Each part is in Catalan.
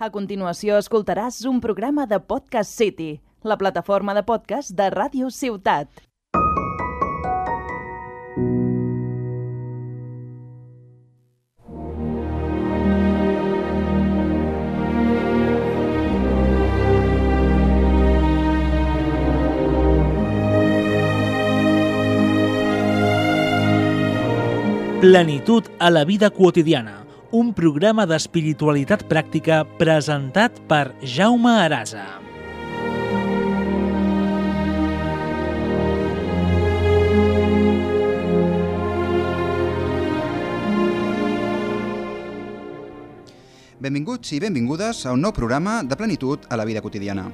A continuació escoltaràs un programa de Podcast City, la plataforma de podcast de Ràdio Ciutat. Plenitud a la vida quotidiana, un programa d'espiritualitat pràctica presentat per Jaume Arasa. Benvinguts i benvingudes a un nou programa de plenitud a la vida quotidiana.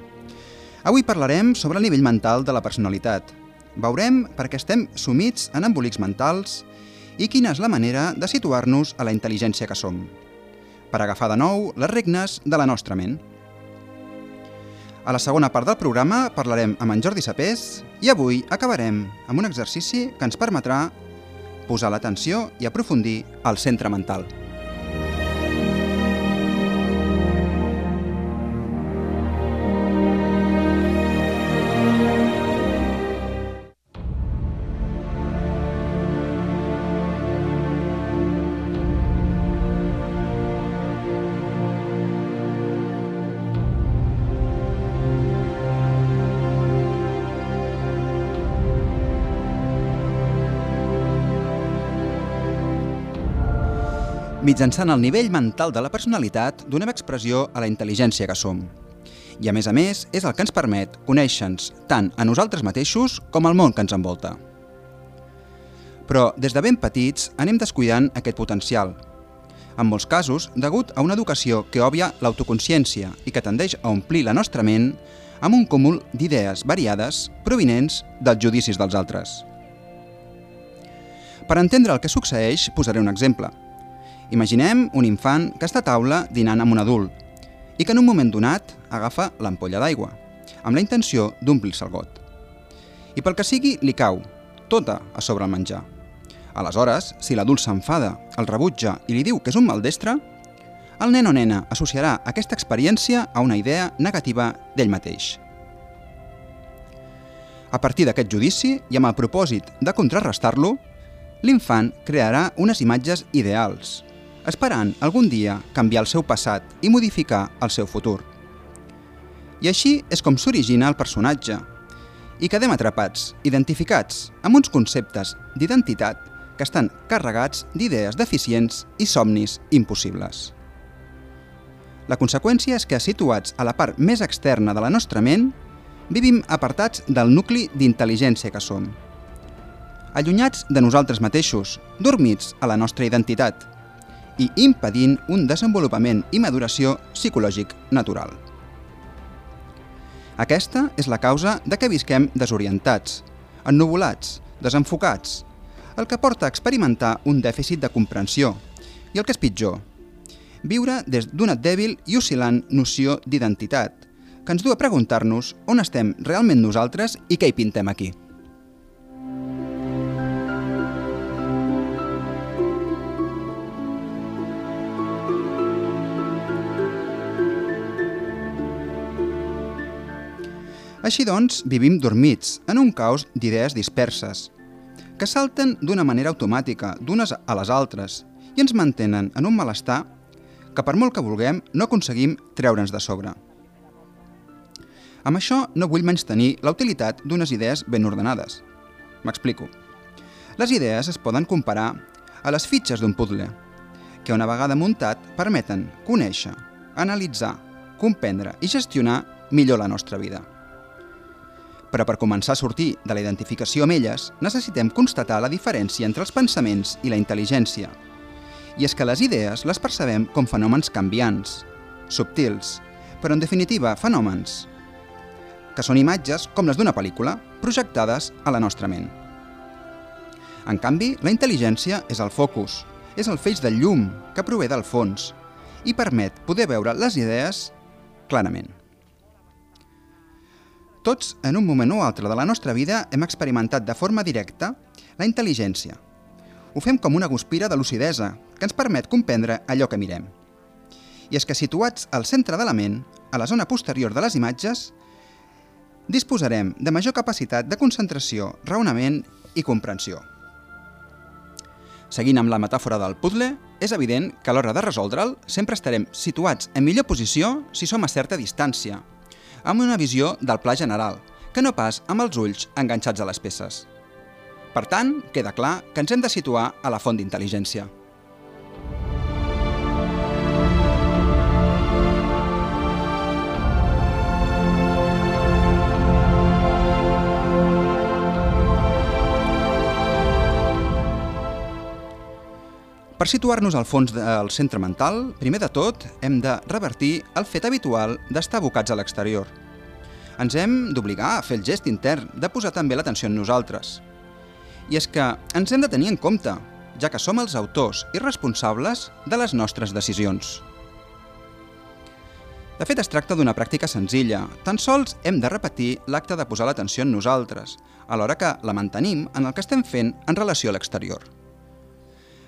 Avui parlarem sobre el nivell mental de la personalitat. Veurem per què estem sumits en embolics mentals i quina és la manera de situar-nos a la intel·ligència que som, per agafar de nou les regnes de la nostra ment. A la segona part del programa parlarem amb en Jordi Sapés i avui acabarem amb un exercici que ens permetrà posar l'atenció i aprofundir al centre mental. Mitjançant el nivell mental de la personalitat, donem expressió a la intel·ligència que som. I a més a més, és el que ens permet conèixer-nos tant a nosaltres mateixos com al món que ens envolta. Però des de ben petits anem descuidant aquest potencial. En molts casos, degut a una educació que òbvia l'autoconsciència i que tendeix a omplir la nostra ment amb un cúmul d'idees variades provinents dels judicis dels altres. Per entendre el que succeeix, posaré un exemple – Imaginem un infant que està a taula dinant amb un adult i que en un moment donat agafa l'ampolla d'aigua, amb la intenció d'omplir-se el got. I pel que sigui, li cau, tota a sobre el menjar. Aleshores, si l'adult s'enfada, el rebutja i li diu que és un maldestre, el nen o nena associarà aquesta experiència a una idea negativa d'ell mateix. A partir d'aquest judici i amb el propòsit de contrarrestar-lo, l'infant crearà unes imatges ideals, esperant algun dia canviar el seu passat i modificar el seu futur. I així és com s'origina el personatge, i quedem atrapats, identificats, amb uns conceptes d'identitat que estan carregats d'idees deficients i somnis impossibles. La conseqüència és que, situats a la part més externa de la nostra ment, vivim apartats del nucli d'intel·ligència que som. Allunyats de nosaltres mateixos, dormits a la nostra identitat, i impedint un desenvolupament i maduració psicològic natural. Aquesta és la causa de que visquem desorientats, ennubulats, desenfocats, el que porta a experimentar un dèficit de comprensió i el que és pitjor, viure des d'una dèbil i oscil·lant noció d'identitat, que ens du a preguntar-nos on estem realment nosaltres i què hi pintem aquí. Així doncs, vivim dormits, en un caos d'idees disperses, que salten d'una manera automàtica, d'unes a les altres, i ens mantenen en un malestar que per molt que vulguem no aconseguim treure'ns de sobre. Amb això no vull menys tenir la utilitat d'unes idees ben ordenades. M'explico. Les idees es poden comparar a les fitxes d'un puzzle, que una vegada muntat permeten conèixer, analitzar, comprendre i gestionar millor la nostra vida. Però per començar a sortir de la identificació amb elles, necessitem constatar la diferència entre els pensaments i la intel·ligència. I és que les idees les percebem com fenòmens canviants, subtils, però en definitiva fenòmens, que són imatges com les d'una pel·lícula, projectades a la nostra ment. En canvi, la intel·ligència és el focus, és el feix de llum que prové del fons i permet poder veure les idees clarament. Tots, en un moment o altre de la nostra vida, hem experimentat de forma directa la intel·ligència. Ho fem com una guspira de lucidesa, que ens permet comprendre allò que mirem. I és que situats al centre de la ment, a la zona posterior de les imatges, disposarem de major capacitat de concentració, raonament i comprensió. Seguint amb la metàfora del puzzle, és evident que a l'hora de resoldre'l sempre estarem situats en millor posició si som a certa distància, amb una visió del pla general, que no pas amb els ulls enganxats a les peces. Per tant, queda clar que ens hem de situar a la font d'intel·ligència. Per situar-nos al fons del centre mental, primer de tot hem de revertir el fet habitual d'estar abocats a l'exterior. Ens hem d'obligar a fer el gest intern de posar també l'atenció en nosaltres. I és que ens hem de tenir en compte, ja que som els autors i responsables de les nostres decisions. De fet, es tracta d'una pràctica senzilla. Tan sols hem de repetir l'acte de posar l'atenció en nosaltres, alhora que la mantenim en el que estem fent en relació a l'exterior.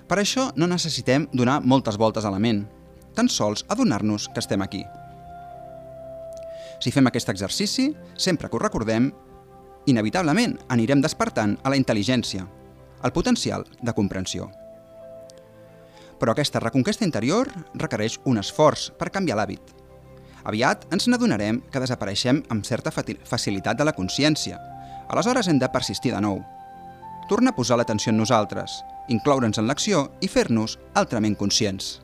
Per això no necessitem donar moltes voltes a la ment, tan sols adonar-nos que estem aquí. Si fem aquest exercici, sempre que ho recordem, inevitablement anirem despertant a la intel·ligència, el potencial de comprensió. Però aquesta reconquesta interior requereix un esforç per canviar l'hàbit. Aviat ens n'adonarem que desapareixem amb certa facilitat de la consciència. Aleshores hem de persistir de nou. Torna a posar l'atenció en nosaltres, incloure'ns en l'acció i fer-nos altrament conscients.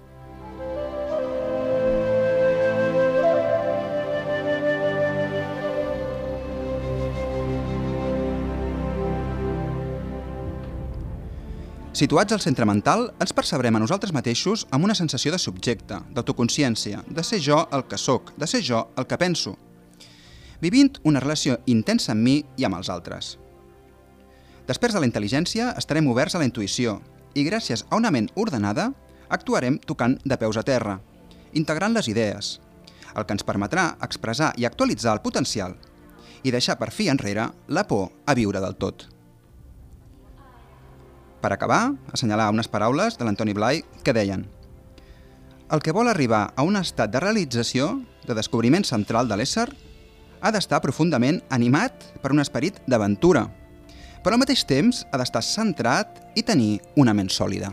Situats al centre mental, ens percebrem a nosaltres mateixos amb una sensació de subjecte, d'autoconsciència, de ser jo el que sóc, de ser jo el que penso, vivint una relació intensa amb mi i amb els altres. Després de la intel·ligència estarem oberts a la intuïció i gràcies a una ment ordenada actuarem tocant de peus a terra, integrant les idees, el que ens permetrà expressar i actualitzar el potencial i deixar per fi enrere la por a viure del tot. Per acabar, assenyalar unes paraules de l'Antoni Blai que deien El que vol arribar a un estat de realització, de descobriment central de l'ésser, ha d'estar profundament animat per un esperit d'aventura, però al mateix temps ha d'estar centrat i tenir una ment sòlida.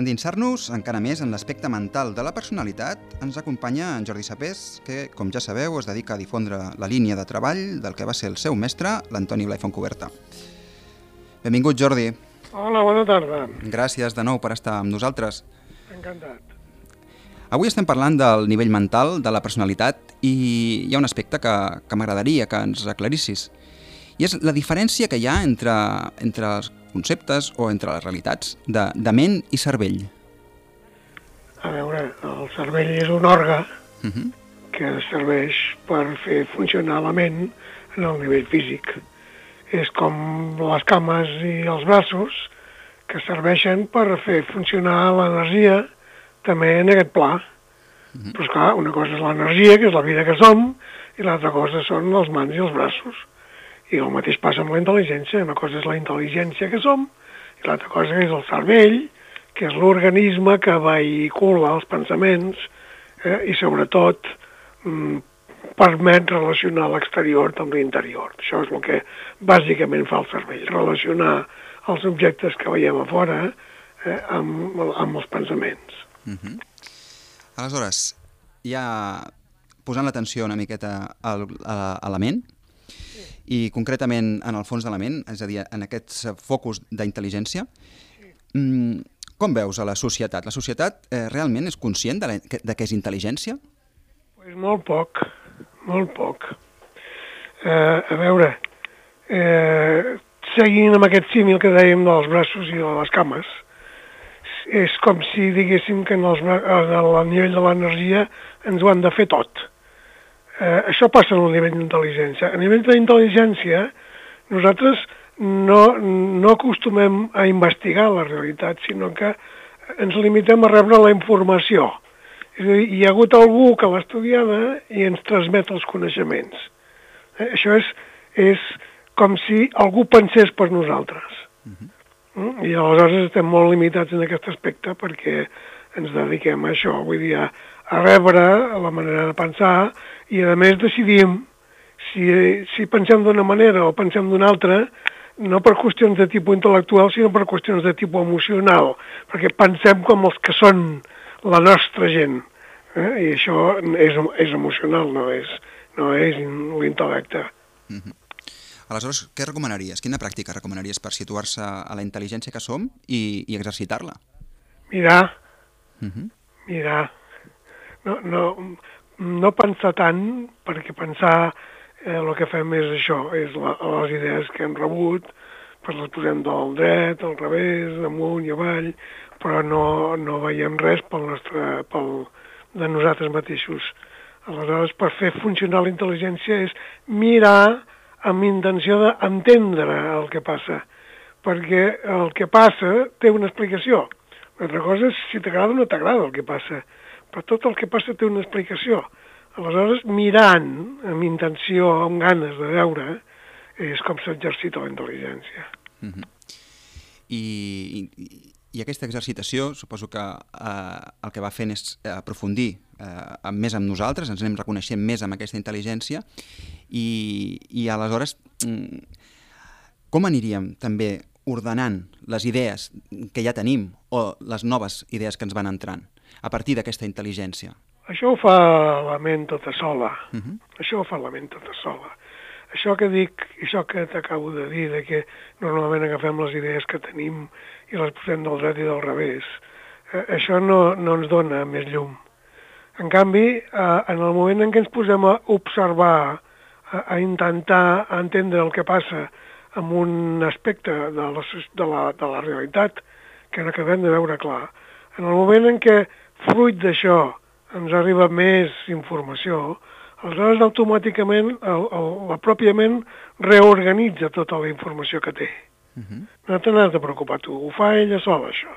Endinsar-nos encara més en l'aspecte mental de la personalitat, ens acompanya en Jordi Sapés, que, com ja sabeu, es dedica a difondre la línia de treball del que va ser el seu mestre, l'Antoni Blai Fontcoberta. Benvingut, Jordi. Hola, bona tarda. Gràcies de nou per estar amb nosaltres. Encantat. Avui estem parlant del nivell mental de la personalitat i hi ha un aspecte que, que m'agradaria que ens aclarissis. I és la diferència que hi ha entre, entre els conceptes o entre les realitats de, de ment i cervell? A veure, el cervell és un òrgan uh mhm. -huh. que serveix per fer funcionar la ment en el nivell físic. És com les cames i els braços que serveixen per fer funcionar l'energia també en aquest pla. Uh mhm. -huh. Però, esclar, una cosa és l'energia, que és la vida que som, i l'altra cosa són les mans i els braços. I el mateix passa amb la intel·ligència. Una cosa és la intel·ligència que som i l'altra cosa és el cervell, que és l'organisme que vehicula els pensaments eh, i sobretot mm, permet relacionar l'exterior amb l'interior. Això és el que bàsicament fa el cervell, relacionar els objectes que veiem a fora eh, amb, amb els pensaments. Uh -huh. Aleshores, ja posant l'atenció una miqueta al, a, a la ment, i concretament en el fons de la ment, és a dir, en aquests focus d'intel·ligència, mm, com veus a la societat? La societat eh, realment és conscient de, la, de què és intel·ligència? Pues molt poc, molt poc. Eh, a veure, eh, seguint amb aquest símil que dèiem dels braços i de les cames, és com si diguéssim que en, els, en el nivell de l'energia ens ho han de fer tot. Eh, això passa en el nivell d'intel·ligència. A nivell d'intel·ligència, nosaltres no, no acostumem a investigar la realitat, sinó que ens limitem a rebre la informació. És a dir, hi ha hagut algú que l'ha estudiada i ens transmet els coneixements. Eh, això és, és com si algú pensés per nosaltres. Uh -huh. Mm? I aleshores estem molt limitats en aquest aspecte perquè ens dediquem a això, vull dir, a, a rebre la manera de pensar i a més decidim si, si pensem d'una manera o pensem d'una altra, no per qüestions de tipus intel·lectual, sinó per qüestions de tipus emocional, perquè pensem com els que són la nostra gent. Eh? I això és, és emocional, no és, no és l'intel·lecte. Mm -hmm. Aleshores, què recomanaries? Quina pràctica recomanaries per situar-se a la intel·ligència que som i, i exercitar-la? Mirar, uh -huh. mirar. No, no, no pensar tant, perquè pensar eh, el que fem és això, és la, les idees que hem rebut, pues les posem del dret, al revés, amunt i avall, però no, no veiem res pel nostre, pel, de nosaltres mateixos. Aleshores, per fer funcionar la intel·ligència és mirar amb intenció d'entendre el que passa, perquè el que passa té una explicació. Una altra cosa és si t'agrada o no t'agrada el que passa, però tot el que passa té una explicació. Aleshores, mirant amb intenció, amb ganes de veure, és com s'exercita la intel·ligència. Mm -hmm. I, i, I aquesta exercitació, suposo que eh, el que va fent és eh, aprofundir eh, més amb nosaltres, ens anem reconeixent més amb aquesta intel·ligència i, i aleshores mm, com aniríem també ordenant les idees que ja tenim o les noves idees que ens van entrant a partir d'aquesta intel·ligència? Això ho fa la ment tota sola. Uh mhm. -huh. Això ho fa la ment tota sola. Això que dic, això que t'acabo de dir, de que normalment agafem les idees que tenim i les posem del dret i del revés, eh, això no, no ens dona més llum. En canvi, eh, en el moment en què ens posem a observar, a, a intentar entendre el que passa amb un aspecte de la, de la, de la realitat que no acabem de veure clar, en el moment en què fruit d'això ens arriba més informació, aleshores automàticament el, el, la pròpia ment reorganitza tota la informació que té. Uh -huh. No te n'has de preocupar tu, ho fa ella sola, això.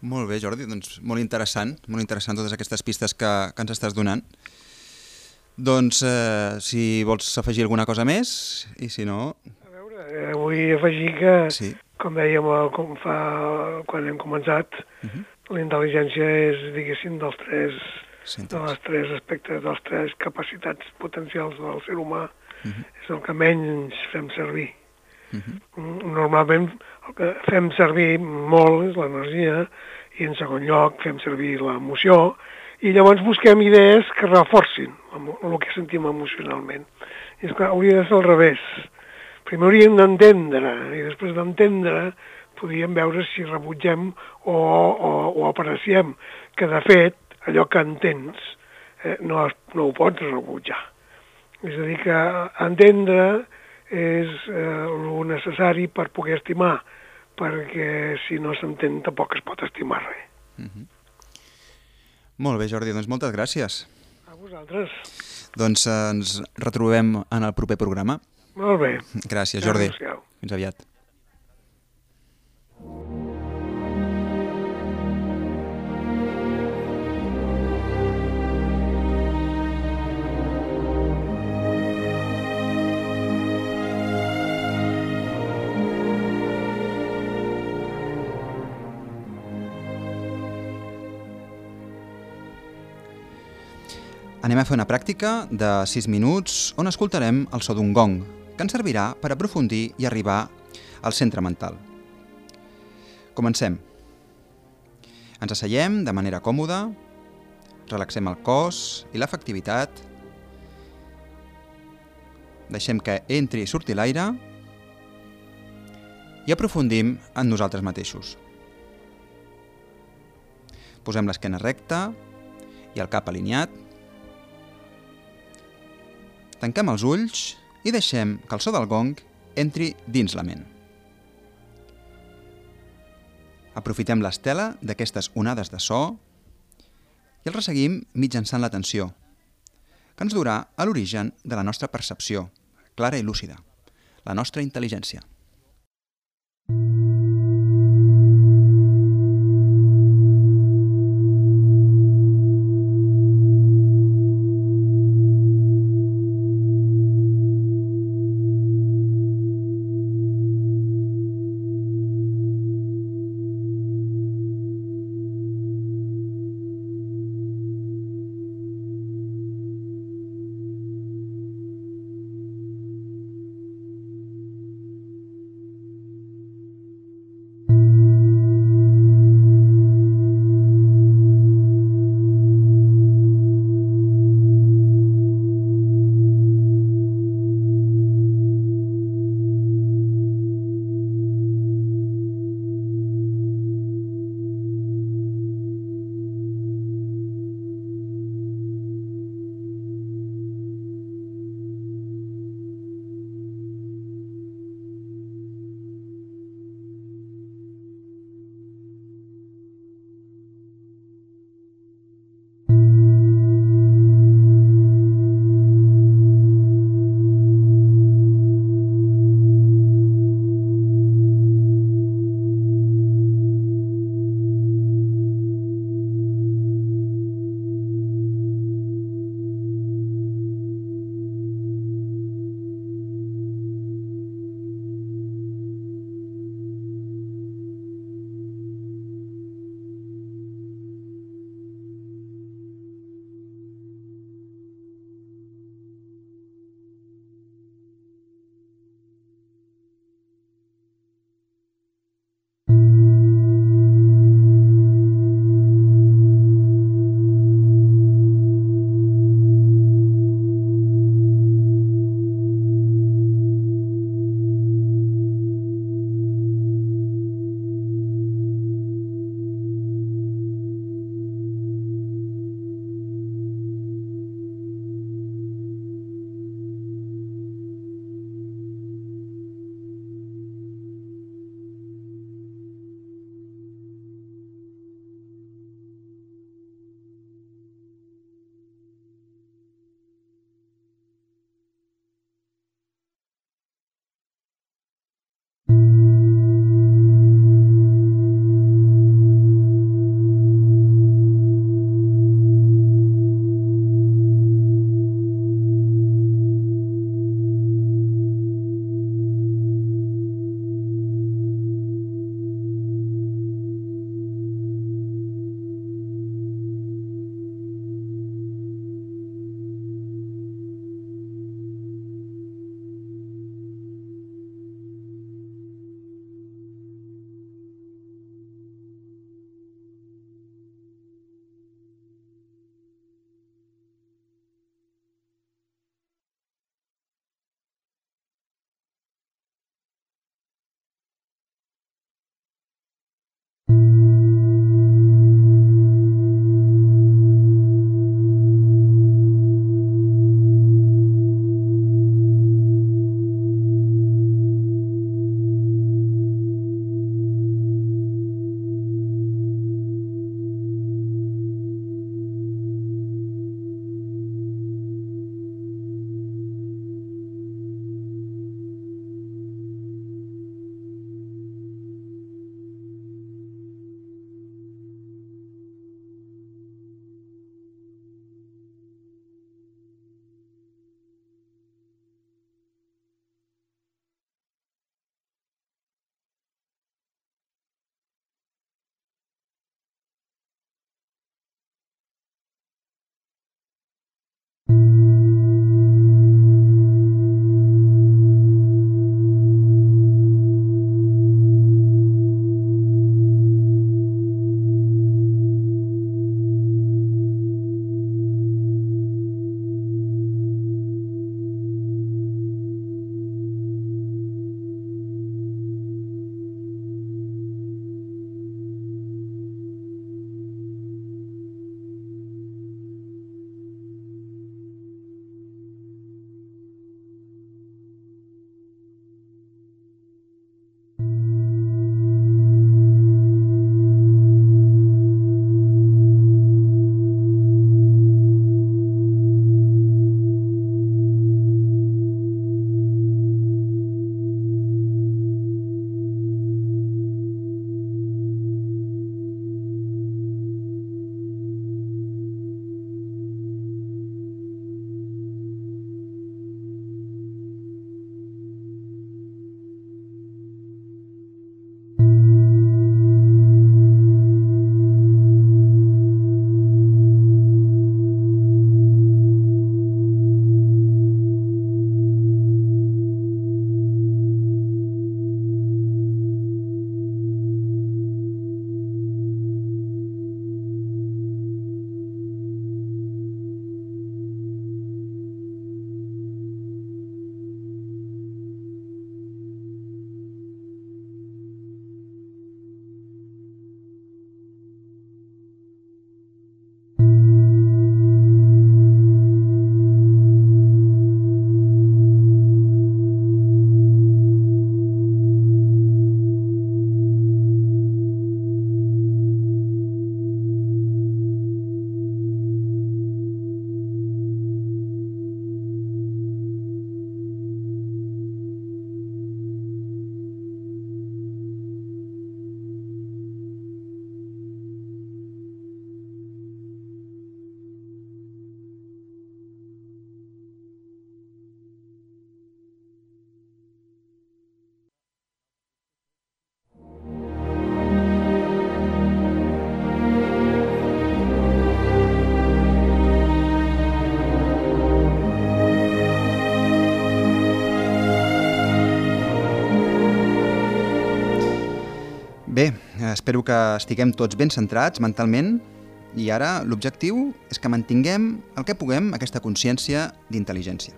Molt bé, Jordi, doncs molt interessant, molt interessant totes aquestes pistes que, que ens estàs donant. Doncs, eh, si vols afegir alguna cosa més, i si no... A veure, eh, vull afegir que, sí. com dèiem com fa, quan hem començat, uh mhm. -huh. La intel·ligència és, diguéssim, dels tres, de les tres aspectes, dels tres capacitats potencials del ser humà, uh mhm. -huh. és el que menys fem servir. Uh -huh. Normalment el que fem servir molt és l'energia i en segon lloc fem servir l'emoció i llavors busquem idees que reforcin el que sentim emocionalment. I és clar, hauria de ser al revés. Primer hauríem d'entendre i després d'entendre podríem veure si rebutgem o, o, o apreciem que de fet allò que entens eh, no, no ho pots rebutjar. És a dir, que entendre és eh, el necessari per poder estimar, perquè si no s'entén tampoc es pot estimar res. Mm -hmm. Molt bé, Jordi, doncs moltes gràcies. A vosaltres. Doncs eh, ens retrobem en el proper programa. Molt bé. Gràcies, Jordi. Fins aviat. Anem a fer una pràctica de 6 minuts on escoltarem el so d'un gong, que ens servirà per aprofundir i arribar al centre mental. Comencem. Ens asseiem de manera còmoda, relaxem el cos i l'efectivitat, deixem que entri i surti l'aire i aprofundim en nosaltres mateixos. Posem l'esquena recta i el cap alineat Tanquem els ulls i deixem que el so del gong entri dins la ment. Aprofitem l'estela d'aquestes onades de so i el resseguim mitjançant l'atenció, que ens durà a l'origen de la nostra percepció, clara i lúcida, la nostra intel·ligència. Espero que estiguem tots ben centrats mentalment i ara l'objectiu és que mantinguem el que puguem aquesta consciència d'intel·ligència.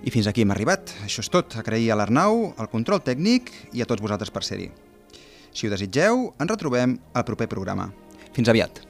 I fins aquí hem arribat. Això és tot. Agrair a l'Arnau, al control tècnic i a tots vosaltres per ser-hi. Si ho desitgeu, ens retrobem al proper programa. Fins aviat.